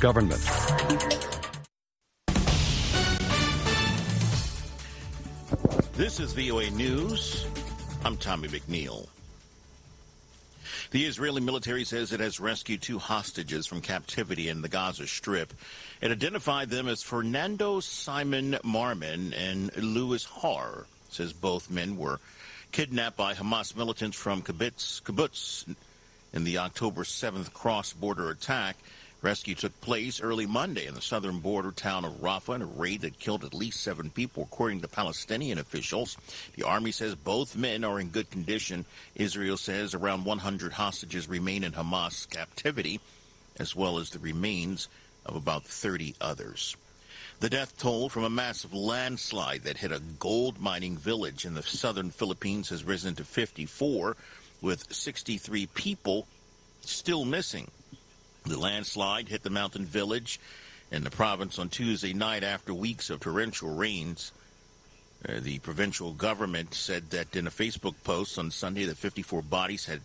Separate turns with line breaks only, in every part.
government.
This is VOA News. I'm Tommy McNeil. The Israeli military says it has rescued two hostages from captivity in the Gaza Strip. It identified them as Fernando Simon Marman and Louis Har. Says both men were kidnapped by Hamas militants from kibbutz, kibbutz in the October 7th cross-border attack. Rescue took place early Monday in the southern border town of Rafah in a raid that killed at least seven people, according to Palestinian officials. The army says both men are in good condition. Israel says around 100 hostages remain in Hamas captivity, as well as the remains of about 30 others. The death toll from a massive landslide that hit a gold mining village in the southern Philippines has risen to 54, with 63 people still missing. The landslide hit the mountain village in the province on Tuesday night after weeks of torrential rains. Uh, the provincial government said that in a Facebook post on Sunday that 54 bodies had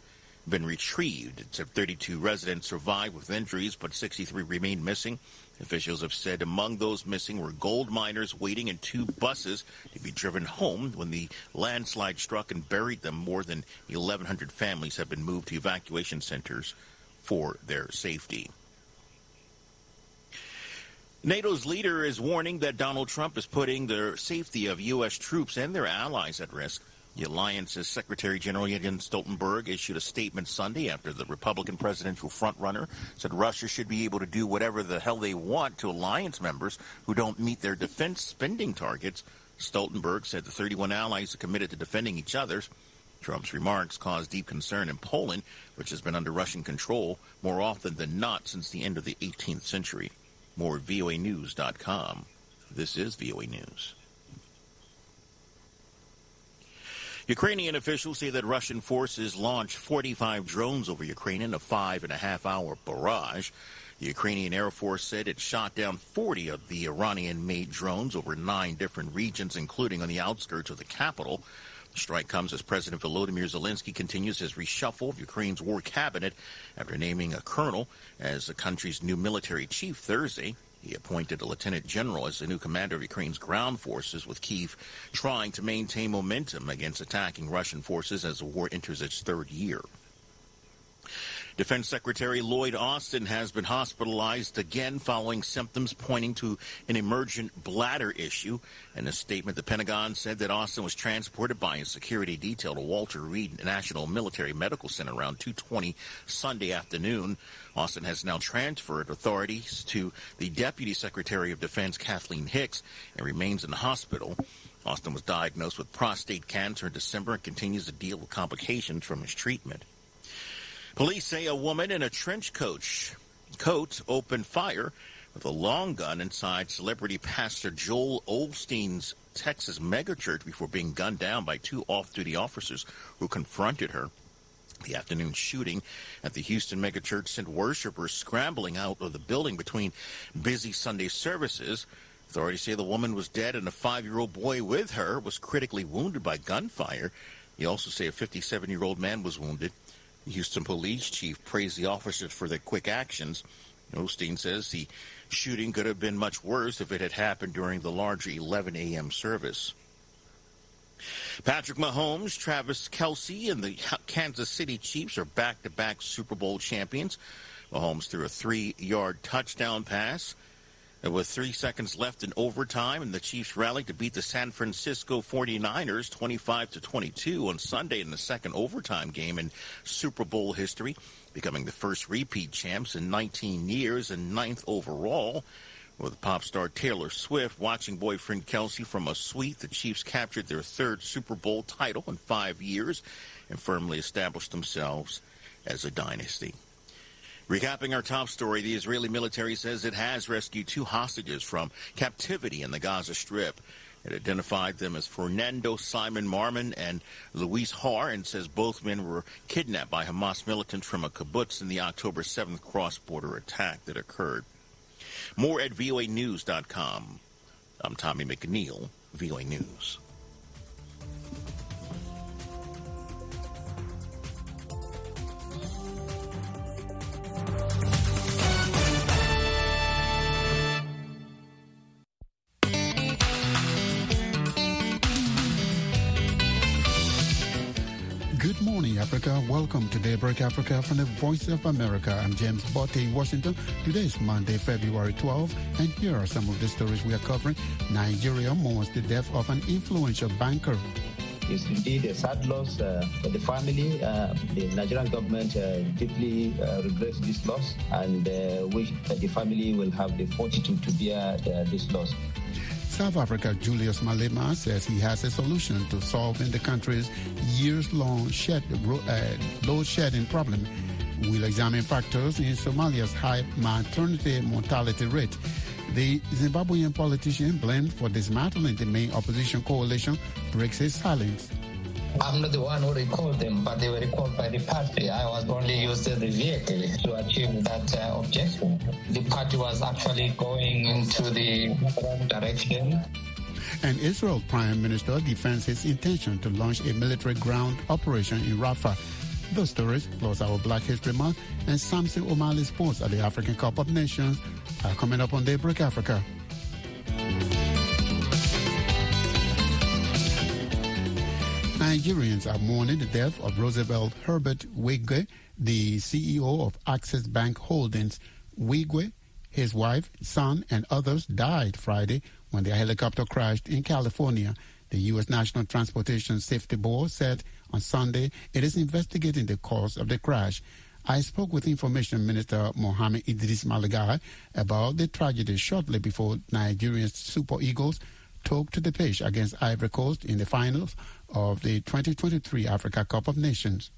been retrieved. It said 32 residents survived with injuries, but 63 remain missing. Officials have said among those missing were gold miners waiting in two buses to be driven home when the landslide struck and buried them. More than 1,100 families have been moved to evacuation centers for their safety. NATO's leader is warning that Donald Trump is putting the safety of U.S. troops and their allies at risk. The alliance's Secretary General Jens Stoltenberg issued a statement Sunday after the Republican presidential frontrunner said Russia should be able to do whatever the hell they want to alliance members who don't meet their defense spending targets. Stoltenberg said the 31 allies are committed to defending each other's. Trump's remarks caused deep concern in Poland, which has been under Russian control more often than not since the end of the 18th century. More at voanews.com. This is VOA News. Ukrainian officials say that Russian forces launched 45 drones over Ukraine in a five and a half hour barrage. The Ukrainian Air Force said it shot down 40 of the Iranian made drones over nine different regions, including on the outskirts of the capital. Strike comes as President Volodymyr Zelensky continues his reshuffle of Ukraine's war cabinet after naming a colonel as the country's new military chief Thursday. He appointed a lieutenant general as the new commander of Ukraine's ground forces, with Kiev trying to maintain momentum against attacking Russian forces as the war enters its third year. Defense Secretary Lloyd Austin has been hospitalized again following symptoms pointing to an emergent bladder issue. In a statement, the Pentagon said that Austin was transported by a security detail to Walter Reed National Military Medical Center around 2:20 Sunday afternoon. Austin has now transferred authorities to the Deputy Secretary of Defense Kathleen Hicks and remains in the hospital. Austin was diagnosed with prostate cancer in December and continues to deal with complications from his treatment. Police say a woman in a trench coat, coat opened fire with a long gun inside celebrity pastor Joel Osteen's Texas megachurch before being gunned down by two off-duty officers who confronted her. The afternoon shooting at the Houston megachurch sent worshippers scrambling out of the building between busy Sunday services. Authorities say the woman was dead and a five-year-old boy with her was critically wounded by gunfire. They also say a 57-year-old man was wounded. Houston police chief praised the officers for their quick actions. Osteen says the shooting could have been much worse if it had happened during the larger 11 a.m. service. Patrick Mahomes, Travis Kelce, and the Kansas City Chiefs are back to back Super Bowl champions. Mahomes threw a three yard touchdown pass with three seconds left in overtime, and the Chiefs rallied to beat the San Francisco 49ers 25 to 22 on Sunday in the second overtime game in Super Bowl history, becoming the first repeat champs in 19 years and ninth overall. With pop star Taylor Swift watching boyfriend Kelce from a suite, the Chiefs captured their third Super Bowl title in five years and firmly established themselves as a dynasty. Recapping our top story, the Israeli military says it has rescued two hostages from captivity in the Gaza Strip. It identified them as Fernando Simon Marman and Luis Har and says both men were kidnapped by Hamas militants from a kibbutz in the October 7th cross-border attack that occurred. More at voanews.com. I'm Tommy McNeil, VOA News.
Africa. Welcome to Daybreak Africa from the Voice of America. I'm James Butty in Washington. Today is Monday, February 12, and here are some of the stories we are covering. Nigeria mourns the death of an influential banker.
It's indeed a sad loss uh, for the family. Uh, the Nigerian government uh, deeply uh, regrets this loss and uh, wish that the family will have the fortitude to bear uh, this loss.
South Africa Julius Malema says he has a solution to solving the country's years-long shed, uh, load shedding problem. We'll examine factors in Somalia's high maternity mortality rate. The Zimbabwean politician blamed for dismantling the main opposition coalition breaks his silence.
I'm not the one who recalled them, but they were recalled by the party. I was only used as the vehicle to achieve that uh, objective. The party was actually going into the wrong direction.
And Israel Prime Minister defends his intention to launch a military ground operation in Rafah. Those stories, plus our Black History Month and Samson Omale sports at the African Cup of Nations are coming up on Daybreak Africa. Nigerians are mourning the death of Roosevelt Herbert Wigwe, the CEO of Access Bank Holdings. Wigwe, his wife, son, and others died Friday when their helicopter crashed in California. The U.S. National Transportation Safety Board said on Sunday it is investigating the cause of the crash. I spoke with Information Minister Mohammed Idris Malagi about the tragedy shortly before Nigerian Super Eagles took to the pitch against Ivory Coast in the finals of the 2023 Africa Cup of Nations.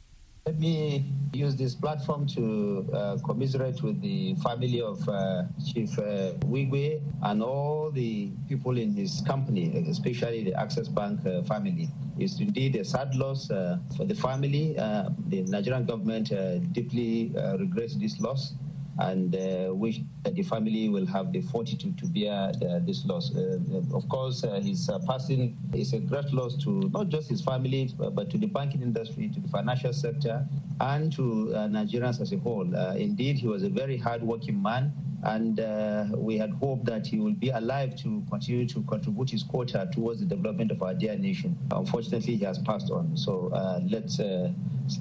Let me use this platform to uh, commiserate with the family of uh, Chief uh, Wigwe and all the people in his company, especially the Access Bank uh, family. It's indeed a sad loss uh, for the family. Uh, the Nigerian government uh, deeply regrets this loss and uh, wish that the family will have the fortitude to bear uh, this loss. Uh, of course, uh, his uh, passing is a great loss to not just his family, but to the banking industry, to the financial sector, and to uh, Nigerians as a whole. indeed, he was a very hard-working man and uh, we had hoped that he will be alive to continue to contribute his quota towards the development of our dear nation. Unfortunately, he has passed on. So uh, let's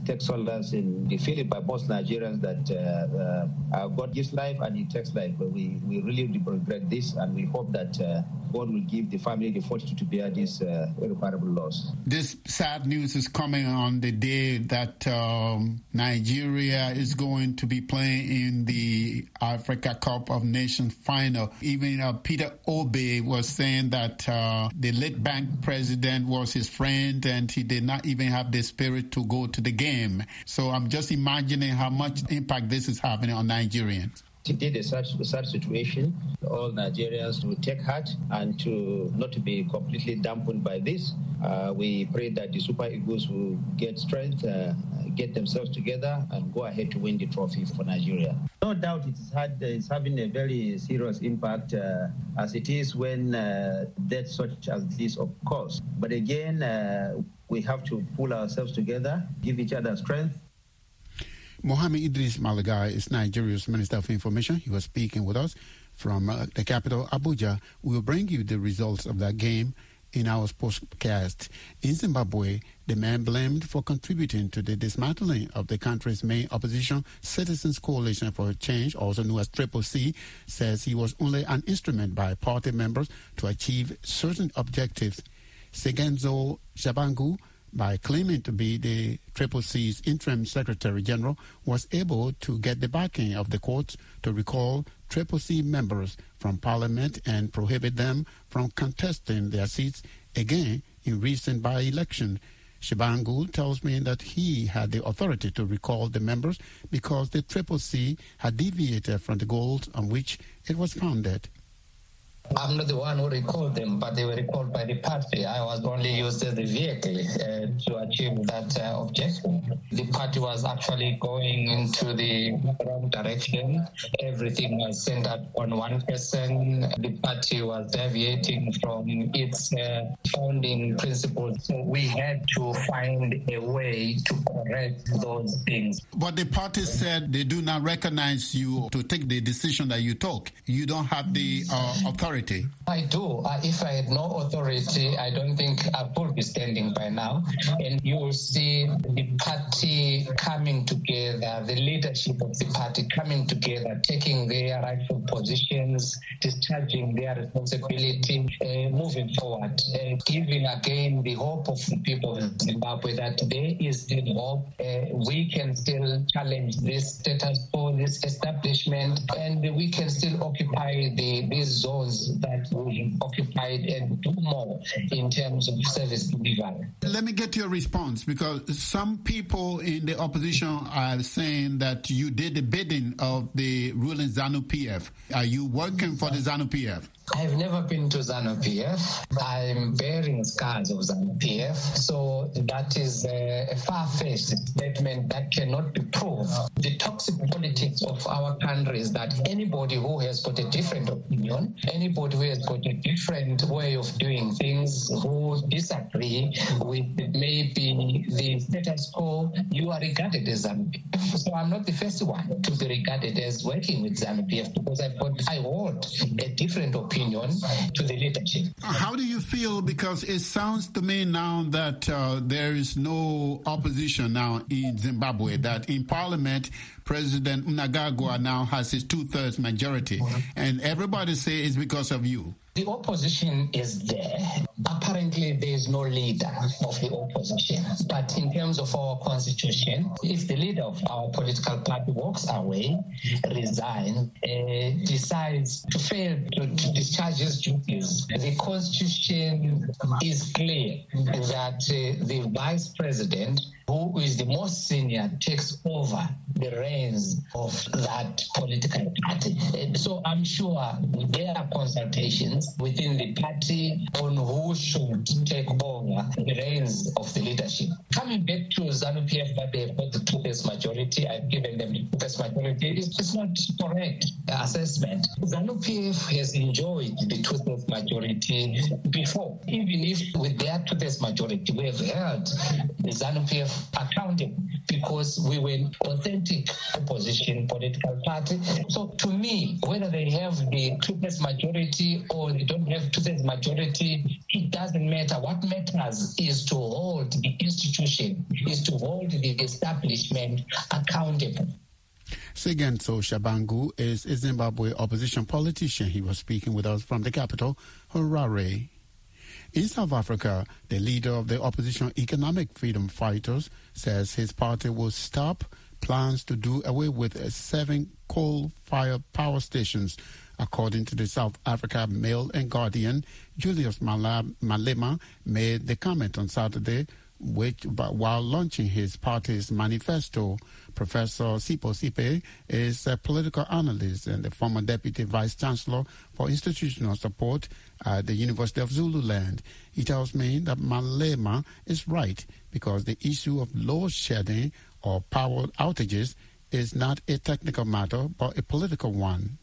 take solace in the feeling by most Nigerians that uh, uh, God gives life and He takes life. But we, we really regret this, and we hope that uh, God will give the family the fortitude to bear this irreparable loss.
This sad news is coming on the day that um, Nigeria is going to be playing in the Africa Cup of Nations final. Even uh, Peter Obi was saying that uh, the late bank president was his friend and he did not even have the spirit to go to the game. So I'm just imagining how much impact this is having on Nigerians
indeed a such, such situation, all Nigerians to take heart and to not be completely dampened by this. Uh, we pray that the Super Eagles will get strength, uh, get themselves together, and go ahead to win the trophy for Nigeria. No doubt it's, had, it's having a very serious impact uh, as it is when uh, death such as this occurs. But again, uh, we have to pull ourselves together, give each other strength,
Mohammed Idris Malagi is Nigeria's Minister of Information. He was speaking with us from uh, the capital, Abuja. We will bring you the results of that game in our podcast. In Zimbabwe, the man blamed for contributing to the dismantling of the country's main opposition, Citizens Coalition for Change, also known as Triple C, says he was only an instrument by party members to achieve certain objectives. Sengezo Tshabangu by claiming to be the Triple C's interim Secretary General, was able to get the backing of the courts to recall Triple C members from Parliament and prohibit them from contesting their seats again in recent by-election. Tshabangu tells me that he had the authority to recall the members because the Triple C had deviated from the goals on which it was founded.
I'm not the one who recalled them, but they were recalled by the party. I was only used as the vehicle uh, to achieve that uh, objective. The party was actually going into the wrong direction. Everything was centered on one person. The party was deviating from its uh, founding principles. So we had to find a way to correct those things.
But the party said they do not recognize you to take the decision that you took. You don't have the uh, authority?
I do. Uh, if I had no authority, I don't think I would be standing by now. And you will see the party coming together, the leadership of the party coming together, taking their rightful positions, discharging their responsibility, uh, moving forward, uh, giving again the hope of the people of Zimbabwe that there is still hope. Uh, we can still challenge this status quo, this establishment, and we can still occupy the, these zones that we occupied and do more in terms of service delivery.
Let me get your response because some people in the opposition are saying that you did the bidding of the ruling ZANU PF. Are you working for the ZANU PF?
I've never been to ZANU PF. I'm bearing scars of ZANU PF. So that is a, a far-fetched statement that cannot be proved. The toxic politics of our country is that anybody who has got a different opinion, anybody who has got a different way of doing things, who disagree with maybe the status quo, you are regarded as ZANU PF. So I'm not the first one to be regarded as working with ZANU PF because I've got, I hold a different opinion opinion to the leadership.
How do you feel? Because it sounds to me now that uh, there is no opposition now in Zimbabwe, that in parliament, President Mnangagwa now has his two thirds majority, and everybody say it's because of you.
The opposition is there. Apparently, there is no leader of the opposition. But in terms of our constitution, if the leader of our political party walks away, resigns, uh, decides to fail to, to, discharge his duties, the constitution is clear that uh, the vice president who is the most senior takes over the reins of that political party. So I'm sure there are consultations within the party on who should take over the reins of the leadership. Coming back to ZANU PF that they've got the two-thirds majority, I've given them the two-thirds majority, it's, not correct assessment. ZANU PF has enjoyed the two-thirds majority before. Even if with their two-thirds majority, we have held the ZANU PF accountable because we were an authentic opposition political party. So to me, whether they have the two-thirds majority or they don't have two-thirds majority, it doesn't matter. What matters is to hold the institution, is to hold the establishment accountable.
Sengezo Tshabangu is a Zimbabwe opposition politician. He was speaking with us from the capital, Harare. In South Africa, the leader of the opposition Economic Freedom Fighters says his party will stop plans to do away with seven coal-fired power stations. According to the South Africa Mail and Guardian, Julius Malema made the comment on Saturday which, while launching his party's manifesto, Professor Sipho Seepe is a political analyst and the former deputy vice chancellor for institutional support at the University of Zululand. He tells me that Malema is right because the issue of load shedding or power outages is not a technical matter but a political one.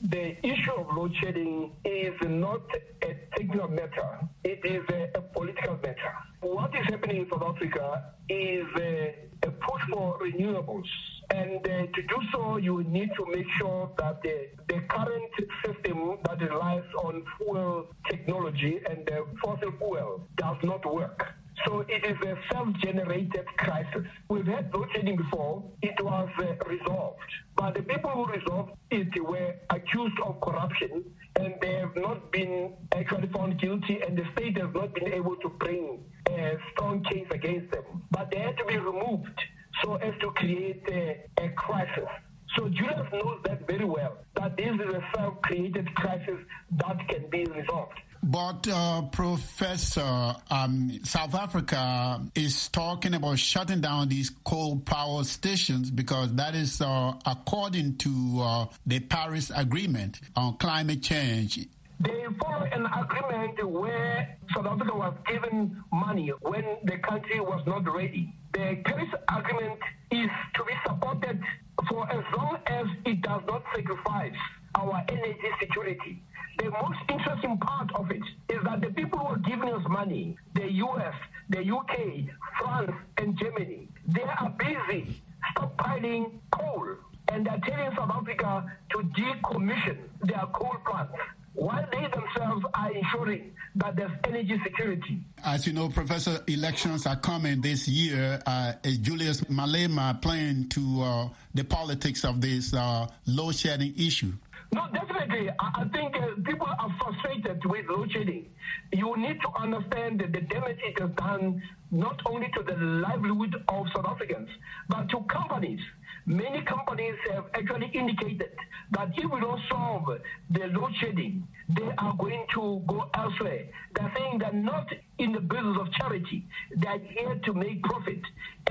The issue of load shedding is not a technical matter, it is a, a political matter. What is happening in South Africa is a, a push for renewables. And uh, to do so, you need to make sure that the, the current system that relies on fuel technology and uh, fossil fuel does not work. So it is a self-generated crisis. We've had load shedding before. It was uh, resolved. But the people who resolved it were accused of corruption and they have not been actually found guilty and the state has not been able to bring a strong case against them. But they had to be removed so as to create a, a crisis. So Julius knows that very well, that this is a self-created crisis that can be resolved.
But, uh, Professor, um, South Africa is talking about shutting down these coal power stations because that is uh, according to uh, the Paris Agreement on climate change.
They formed an agreement where South Africa was given money when the country was not ready. The Paris Agreement is to be supported for as long as it does not sacrifice our energy security. The most interesting part of it is that the people who are giving us money, the US, the UK, France, and Germany, they are busy stockpiling coal and they're telling South Africa to decommission their coal plants. while they themselves are ensuring that there's energy security.
As you know, Professor, elections are coming this year. Uh, Julius Malema playing to uh, the politics of this uh, load shedding issue?
No, definitely. I, I think uh, people are frustrated with load shedding. You need to understand that the damage it has done not only to the livelihood of South Africans, but to companies. Many companies have actually indicated that if we don't solve the load shedding, they are going to go elsewhere. They're saying they're not in the business of charity. They're here to make profit.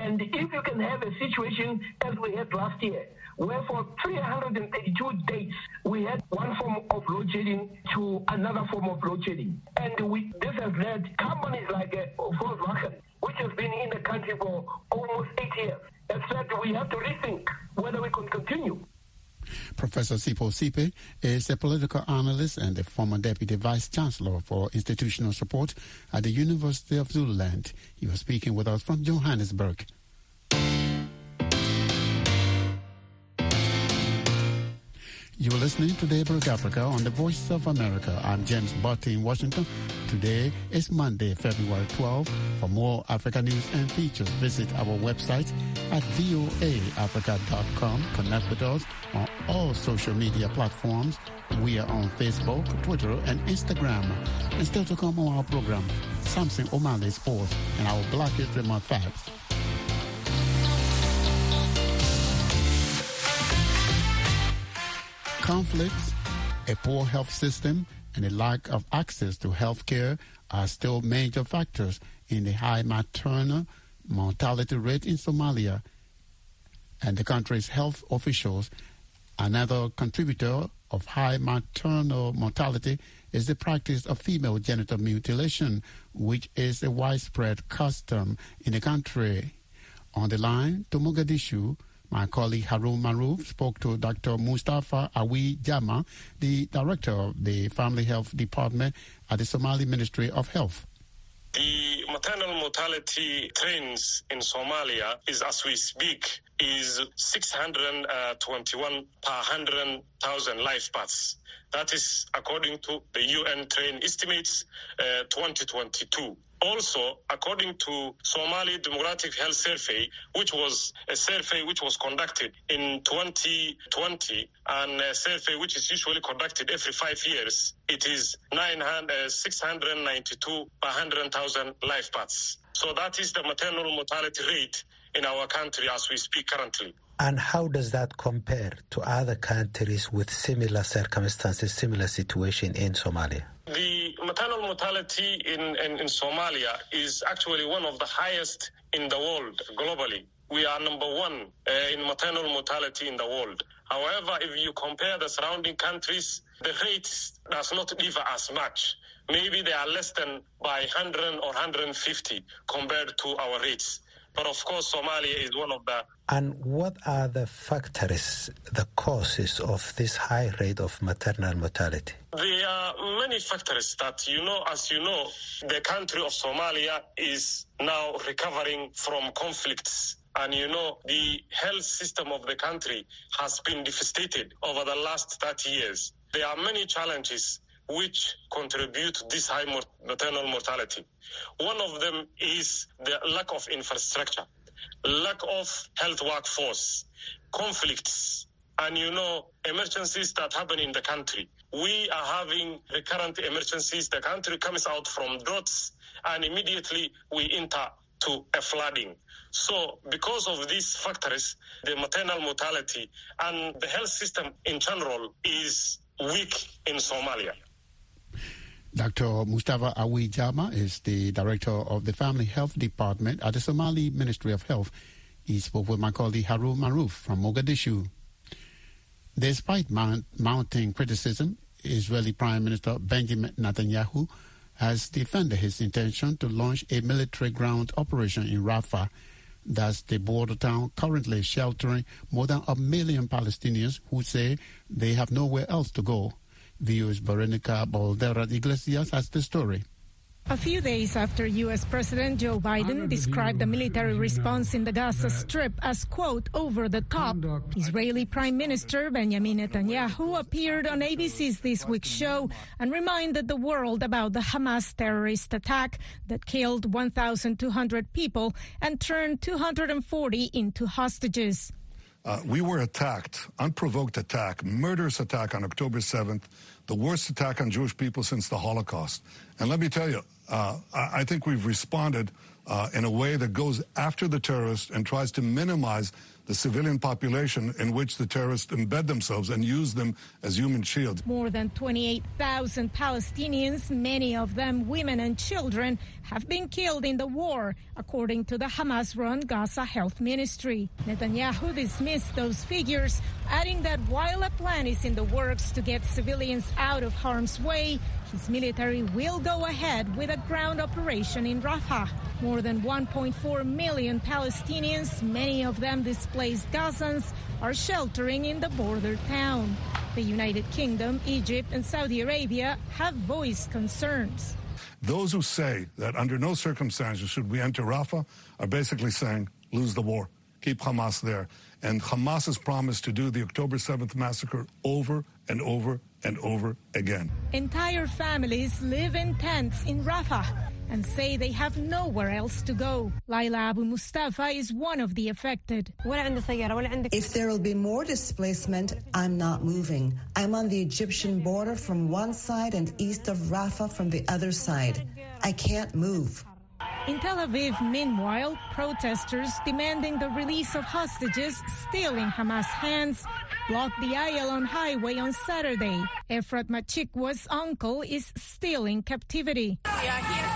And if you can have a situation as we had last year, where for 382 days we had one form of load shedding to another form of load shedding. And we, this has led companies like uh, Volkswagen, which has been in the country for almost eight years, have said we have to rethink whether we can continue.
Professor Sipho Seepe is a political analyst and a former deputy vice chancellor for institutional support at the University of Zululand. He was speaking with us from Johannesburg. You are listening to Daybreak Africa on the Voice of America. I'm James Butty in Washington. Today is Monday, February 12. For more Africa news and features, visit our website at voaafrica.com. Connect with us on all social media platforms. We are on Facebook, Twitter, and Instagram. And still to come on our program, Samson Omale Sports and our Black History Month facts. Conflicts, a poor health system, and a lack of access to health care are still major factors in the high maternal mortality rate in Somalia. And the country's health officials, another contributor of high maternal mortality is the practice of female genital mutilation, which is a widespread custom in the country. On the line to Mogadishu, my colleague Harun Maruf spoke to Dr. Mustafa Awi Jama, the director of the Family Health Department at the Somali Ministry of Health.
The maternal mortality trends in Somalia is, as we speak, is 621 per 100,000 life paths. That is according to the UN train estimates uh, 2022. Also, according to Somali Demographic Health Survey, which was a survey which was conducted in 2020 and a survey which is usually conducted every five years, it is 900, uh, 692 per 100,000 life paths. So that is the maternal mortality rate in our country as we speak currently.
And how does that compare to other countries with similar circumstances, similar situation in Somalia?
The maternal mortality in, in, in, Somalia is actually one of the highest in the world globally. We are number one uh, in maternal mortality in the world. However, if you compare the surrounding countries, the rate does not differ as much. Maybe they are less than by 100 or 150 compared to our rates. But of course, Somalia is one of the.
And what are the factors, the causes of this high rate of maternal mortality?
There are many factors that, you know, as you know, the country of Somalia is now recovering from conflicts. And you know, the health system of the country has been devastated over the last 30 years. There are many challenges which contribute to this high maternal mortality. One of them is the lack of infrastructure, lack of health workforce, conflicts, and you know, emergencies that happen in the country. We are having recurrent emergencies. The country comes out from droughts, and immediately we enter to a flooding. So, because of these factors, the maternal mortality and the health system in general is weak in Somalia.
Dr. Mustafa Awi Jama is the director of the Family Health Department at the Somali Ministry of Health. He spoke with my colleague Harun Maruf from Mogadishu. Despite mount, mounting criticism, Israeli Prime Minister Benjamin Netanyahu has defended his intention to launch a military ground operation in Rafah. That's the border town currently sheltering more than a million Palestinians who say they have nowhere else to go. VO's Veronica Balderas Iglesias has the story.
A few days after U.S. President Joe Biden described the military response in the Gaza Strip as, quote, over the top, Israeli Prime Minister Benjamin Netanyahu appeared on ABC's This Week show and reminded the world about the Hamas terrorist attack that killed 1,200 people and turned 240 into hostages.
Uh, we were attacked, unprovoked attack, murderous attack on October 7th, the worst attack on Jewish people since the Holocaust. And let me tell you, uh, I, think we've responded uh, in a way that goes after the terrorists and tries to minimize the civilian population in which the terrorists embed themselves and use them as human shields.
More than 28,000 Palestinians, many of them women and children, have been killed in the war, according to the Hamas run Gaza Health Ministry. Netanyahu dismissed those figures, adding that while a plan is in the works to get civilians out of harm's way, his military will go ahead with a ground operation in Rafah. More than 1.4 million Palestinians, many of them displaced Gazans, are sheltering in the border town. The United Kingdom, Egypt, and Saudi Arabia have voiced concerns.
Those who say that under no circumstances should we enter Rafah are basically saying, lose the war, keep Hamas there. And Hamas has promised to do the October 7th massacre over and over and over again.
Entire families live in tents in Rafah and say they have nowhere else to go. Laila Abu Mustafa is one of the affected.
If there will be more displacement, I'm not moving. I'm on the Egyptian border from one side and east of Rafah from the other side. I can't move.
In Tel Aviv, meanwhile, protesters demanding the release of hostages still in Hamas hands blocked the Ayalon highway on Saturday. Efrat Machikawa's uncle is still in captivity.
We are here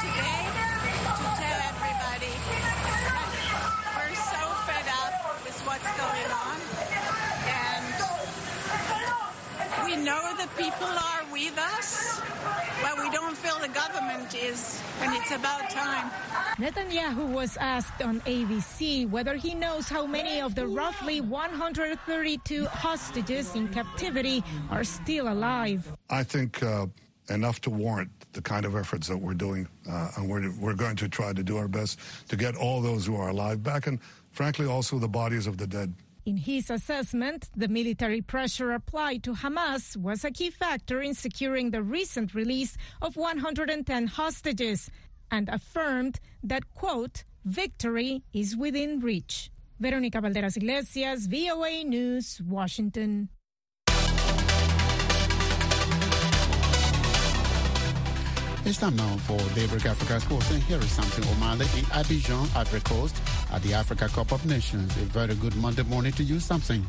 people are with us, but we don't feel the government is, and it's about time.
Netanyahu was asked on ABC whether he knows how many of the roughly 132 hostages in captivity are still alive.
I think uh, enough to warrant the kind of efforts that we're doing, uh, and we're, we're going to try to do our best to get all those who are alive back, and frankly, also the bodies of the dead.
In his assessment, the military pressure applied to Hamas was a key factor in securing the recent release of 110 hostages and affirmed that, quote, victory is within reach. Veronica Balderas Iglesias, VOA News, Washington.
It's time now for Daybreak Africa Sports, and here is Samson Omale in Abidjan, Ivory Coast, at the Africa Cup of Nations. A very good Monday morning to you, Samson.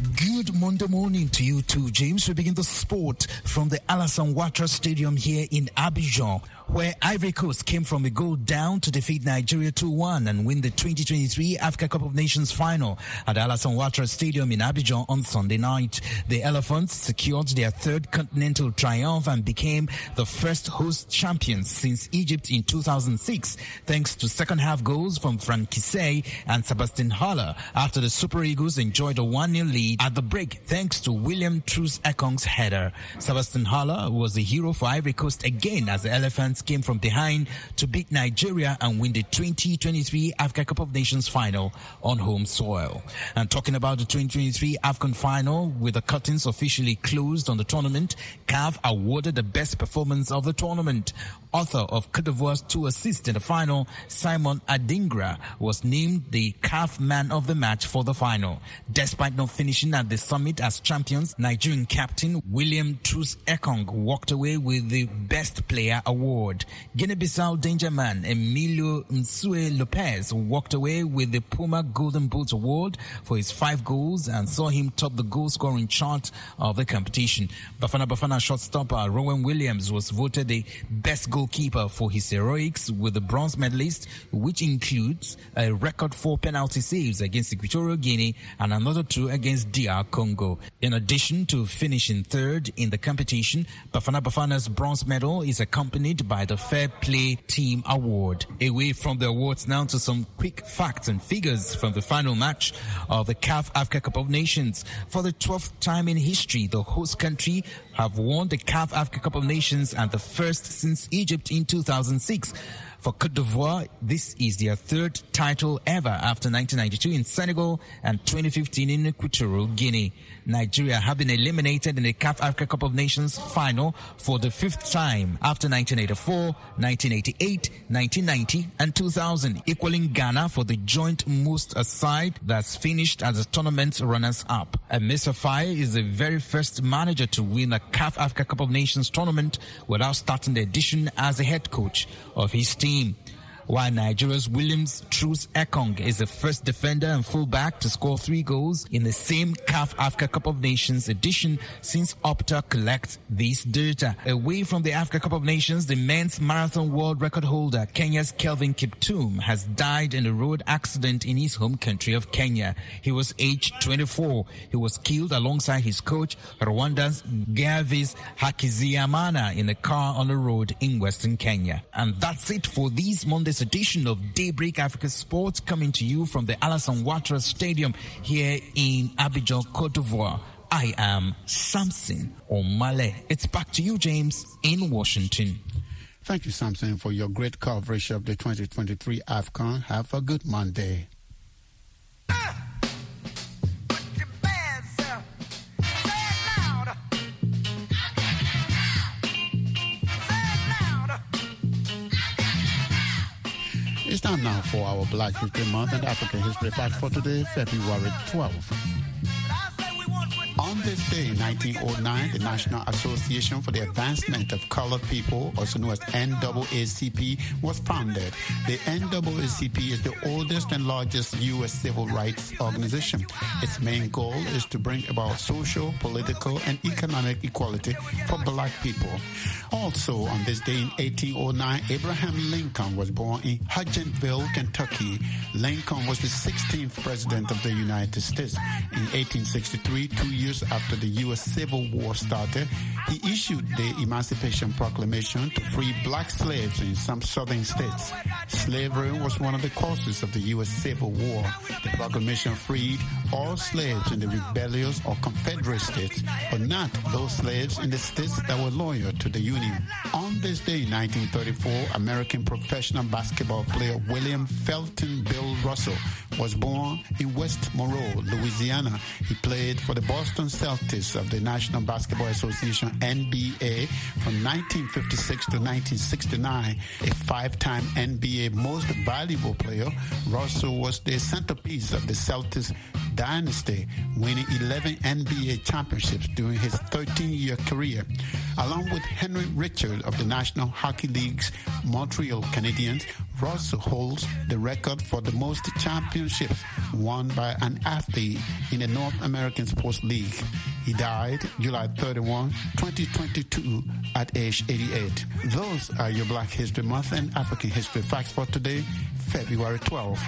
Good Monday morning to you too, James. We begin the sport from the Alassane Ouattara Stadium here in Abidjan, where Ivory Coast came from a goal down to defeat Nigeria 2-1 and win the 2023 Africa Cup of Nations final at Alassane Ouattara Stadium in Abidjan on Sunday night. The Elephants secured their third continental triumph and became the first host champions since Egypt in 2006, thanks to second half goals from Franck Kessié and Sebastian Haller after the Super Eagles enjoyed a 1-0 lead at the break thanks to William Troost-Ekong's header. Sebastian Haller was the hero for Ivory Coast again as the Elephants came from behind to beat Nigeria and win the 2023 Africa Cup of Nations final on home soil. And talking about the 2023 AFCON final, with the curtains officially closed on the tournament, CAF awarded the best performance of the tournament. Author of Cote d'Ivoire's two assists in the final, Simon Adingra, was named the CAF man of the match for the final. Despite not finishing at the summit as champions, Nigerian captain William Truss Ekong walked away with the Best Player award. Guinea-Bissau danger man Emilio Nsue Lopez walked away with the Puma Golden Boot award for his five goals and saw him top the goal scoring chart of the competition. Bafana Bafana shortstopper Ronwen Williams was voted the best goalkeeper for his heroics with the bronze medalist, which includes a record four penalty saves against Equatorial Guinea and another two against DR Congo. In addition to finishing third in the competition, Bafana Bafana's bronze medal is accompanied by the Fair Play Team Award. Away from the awards now to some quick facts and figures from the final match of the CAF Africa Cup of Nations. For the 12th time in history, the host country have won the CAF Africa Cup of Nations and the first since Egypt in 2006. For Cote d'Ivoire, this is their third title ever after 1992 in Senegal and 2015 in Equatorial Guinea. Nigeria have been eliminated in the CAF Africa Cup of Nations final for the fifth time after 1984, 1988, 1990 and 2000, equaling Ghana for the joint most aside that's finished as a tournament runners-up. And Mr. Faé is the very first manager to win a CAF Africa Cup of Nations tournament without starting the edition as the head coach of his team team while Nigeria's Williams Troost-Ekong is the first defender and fullback to score three goals in the same CAF Africa Cup of Nations edition since Opta collects this data. Away from the Africa Cup of Nations, the men's marathon world record holder Kenya's Kelvin Kiptum has died in a road accident in his home country of Kenya. He was aged 24. He was killed alongside his coach, Rwanda's Gervais Hakizimana, in a car on the road in western Kenya. And that's it for these Monday this edition of Daybreak Africa Sports coming to you from the Alassane Ouattara Stadium here in Abidjan, Cote d'Ivoire. I am Samson Omale. It's back to you, James, in Washington.
Thank you, Samson, for your great coverage of the 2023 AFCON. Have a good Monday. It's time now for our Black History Month and African History Fact for today, February 12th. On this day in 1909, the National Association for the Advancement of Colored People, also known as NAACP, was founded. The NAACP is the oldest and largest U.S. civil rights organization. Its main goal is to bring about social, political, and economic equality for black people. Also, on this day in 1809, Abraham Lincoln was born in Hodgenville, Kentucky. Lincoln was the 16th president of the United States. In 1863, two years after the U.S. Civil War started, he issued the Emancipation Proclamation to free black slaves in some southern states. Slavery was one of the causes of the U.S. Civil War. The proclamation freed all slaves in the rebellious or Confederate states, but not those slaves in the states that were loyal to the Union. On this day in 1934, American professional basketball player William Felton Bill Russell was born in West Monroe, Louisiana. He played for the Boston Celtics of the National Basketball Association NBA from 1956 to 1969. A five-time NBA Most Valuable Player, Russell was the centerpiece of the Celtics dynasty, winning 11 NBA championships during his 13-year career. Along with Henri Richard of the National Hockey League's Montreal Canadiens, Russell holds the record for the most championships won by an athlete in the North American Sports League. He died July 31, 2022 at age 88. Those are your Black History Month and African History facts for today, February 12th.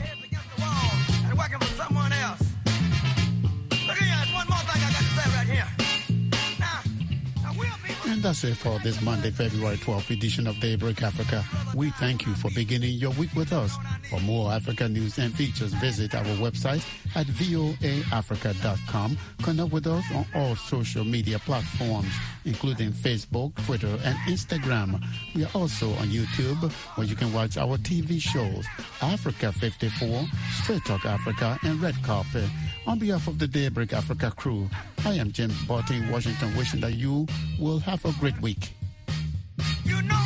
That's it for this Monday, February 12th edition of Daybreak Africa. We thank you for beginning your week with us. For more Africa news and features, visit our website at voaafrica.com. Connect with us on all social media platforms, including Facebook, Twitter, and Instagram. We are also on YouTube, where you can watch our TV shows, Africa 54, Straight Talk Africa, and Red Carpet. On behalf of the Daybreak Africa crew, I am James Butty Washington, wishing that you will have a great week. You know